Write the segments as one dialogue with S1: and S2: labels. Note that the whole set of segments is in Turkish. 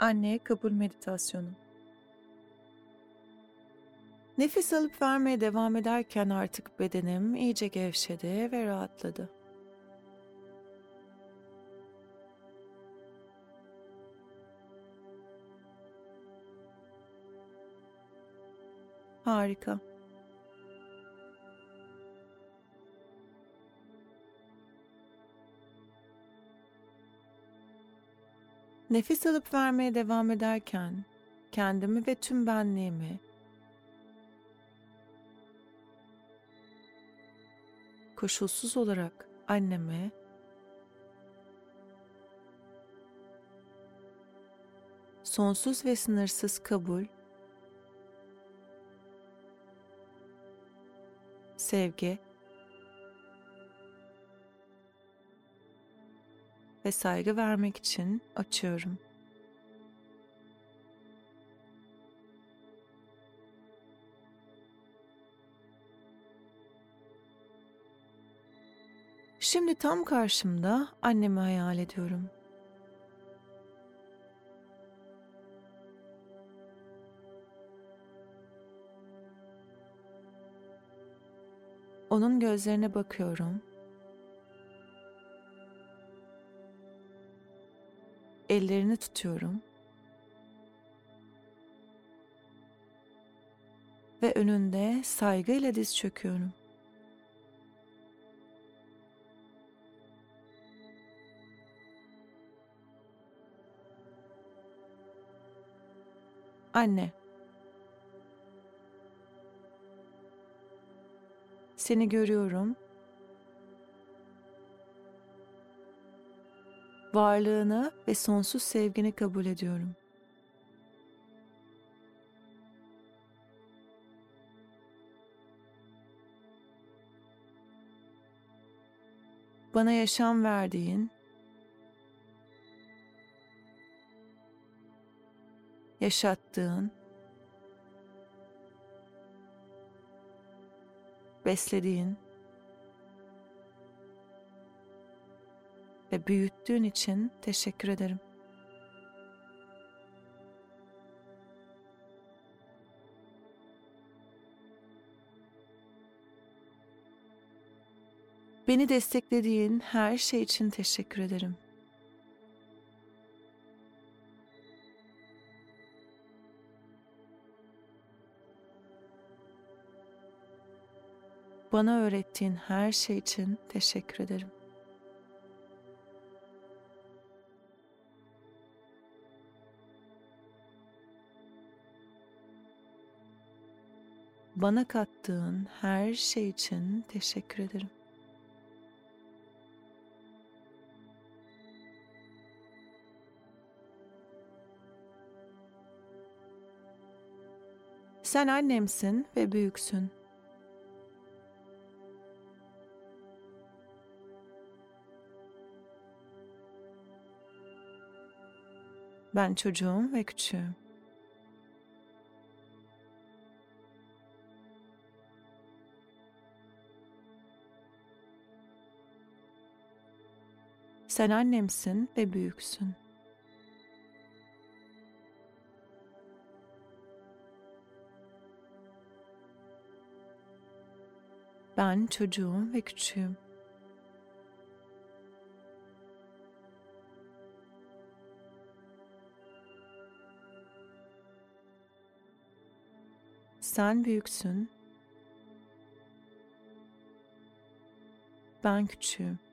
S1: Anneye kabul meditasyonu. Nefes alıp vermeye devam ederken artık bedenim iyice gevşedi ve rahatladı. Harika. Nefes alıp vermeye devam ederken kendimi ve tüm benliğimi koşulsuz olarak anneme sonsuz ve sınırsız kabul, sevgi ve saygı vermek için açıyorum. Şimdi tam karşımda annemi hayal ediyorum. Onun gözlerine bakıyorum ellerini tutuyorum. Ve önünde saygıyla diz çöküyorum. Anne. Seni görüyorum varlığını ve sonsuz sevgini kabul ediyorum. Bana yaşam verdiğin, yaşattığın, beslediğin, ve büyüttüğün için teşekkür ederim. Beni desteklediğin her şey için teşekkür ederim. Bana öğrettiğin her şey için teşekkür ederim. Bana kattığın her şey için teşekkür ederim. Sen annemsin ve büyüksün. Ben çocuğum ve küçüğüm. Sen annemsin ve büyüksün. Ben çocuğum ve küçüğüm. Sen büyüksün. Ben küçüğüm.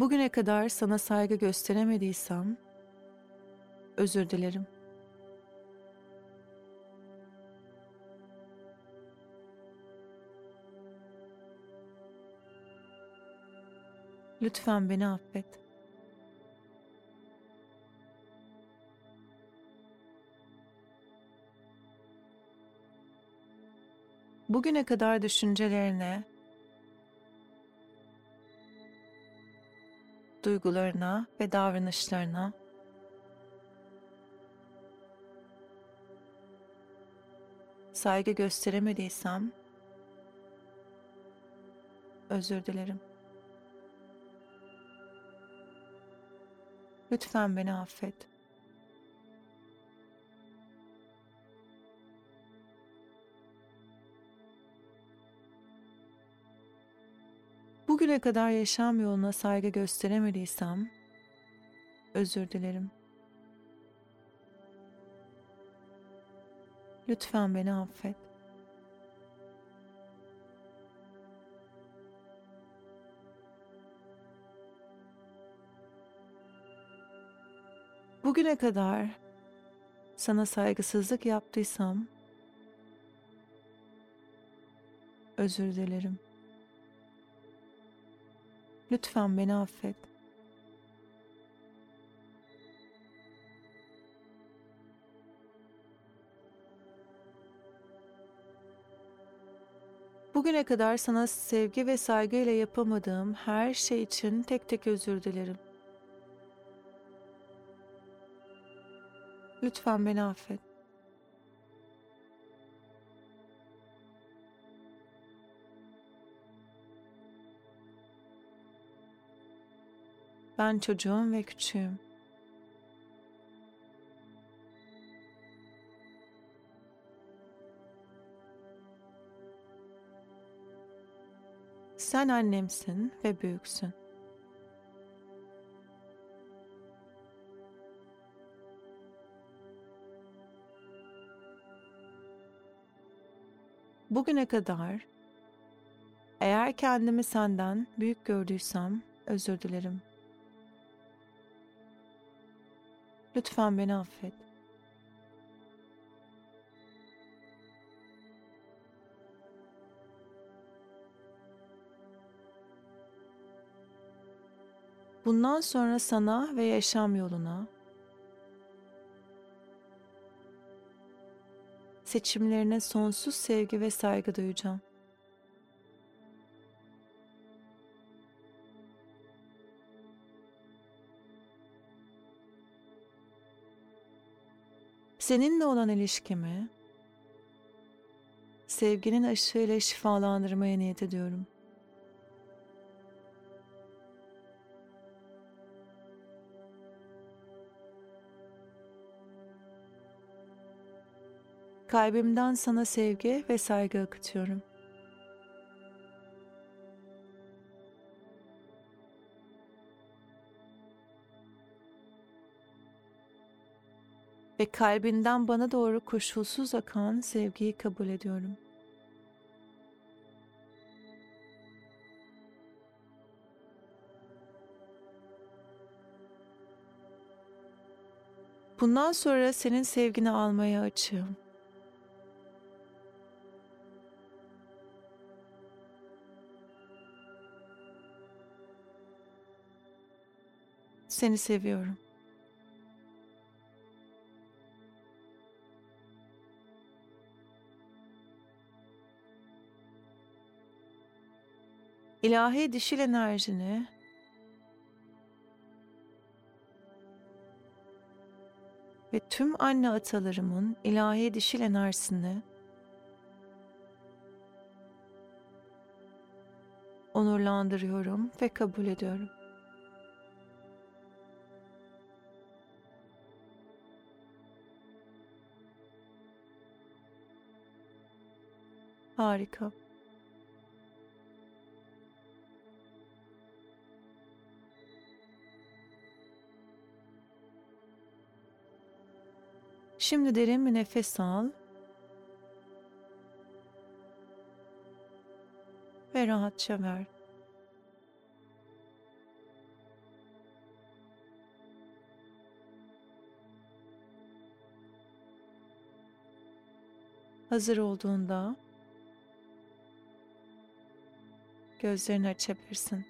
S1: Bugüne kadar sana saygı gösteremediysem özür dilerim. Lütfen beni affet. Bugüne kadar düşüncelerine, duygularına ve davranışlarına saygı gösteremediysem Özür dilerim. Lütfen beni affet. Bugüne kadar yaşam yoluna saygı gösteremediysem özür dilerim. Lütfen beni affet. Bugüne kadar sana saygısızlık yaptıysam özür dilerim. Lütfen beni affet. Bugüne kadar sana sevgi ve saygıyla yapamadığım her şey için tek tek özür dilerim. Lütfen beni affet. Ben çocuğum ve küçüğüm. Sen annemsin ve büyüksün. Bugüne kadar eğer kendimi senden büyük gördüysem özür dilerim. Lütfen beni affet. Bundan sonra sana ve yaşam yoluna seçimlerine sonsuz sevgi ve saygı duyacağım. Seninle olan ilişkimi sevginin ışığıyla şifalandırmaya niyet ediyorum. Kalbimden sana sevgi ve saygı akıtıyorum. Ve kalbinden bana doğru koşulsuz akan sevgiyi kabul ediyorum. Bundan sonra senin sevgini almaya açığım. Seni seviyorum. İlahi dişil enerjini ve tüm anne atalarımın ilahi dişil enerjisini onurlandırıyorum ve kabul ediyorum. Harika. Şimdi derin bir nefes al. Ve rahatça ver. Hazır olduğunda gözlerini açabilirsin.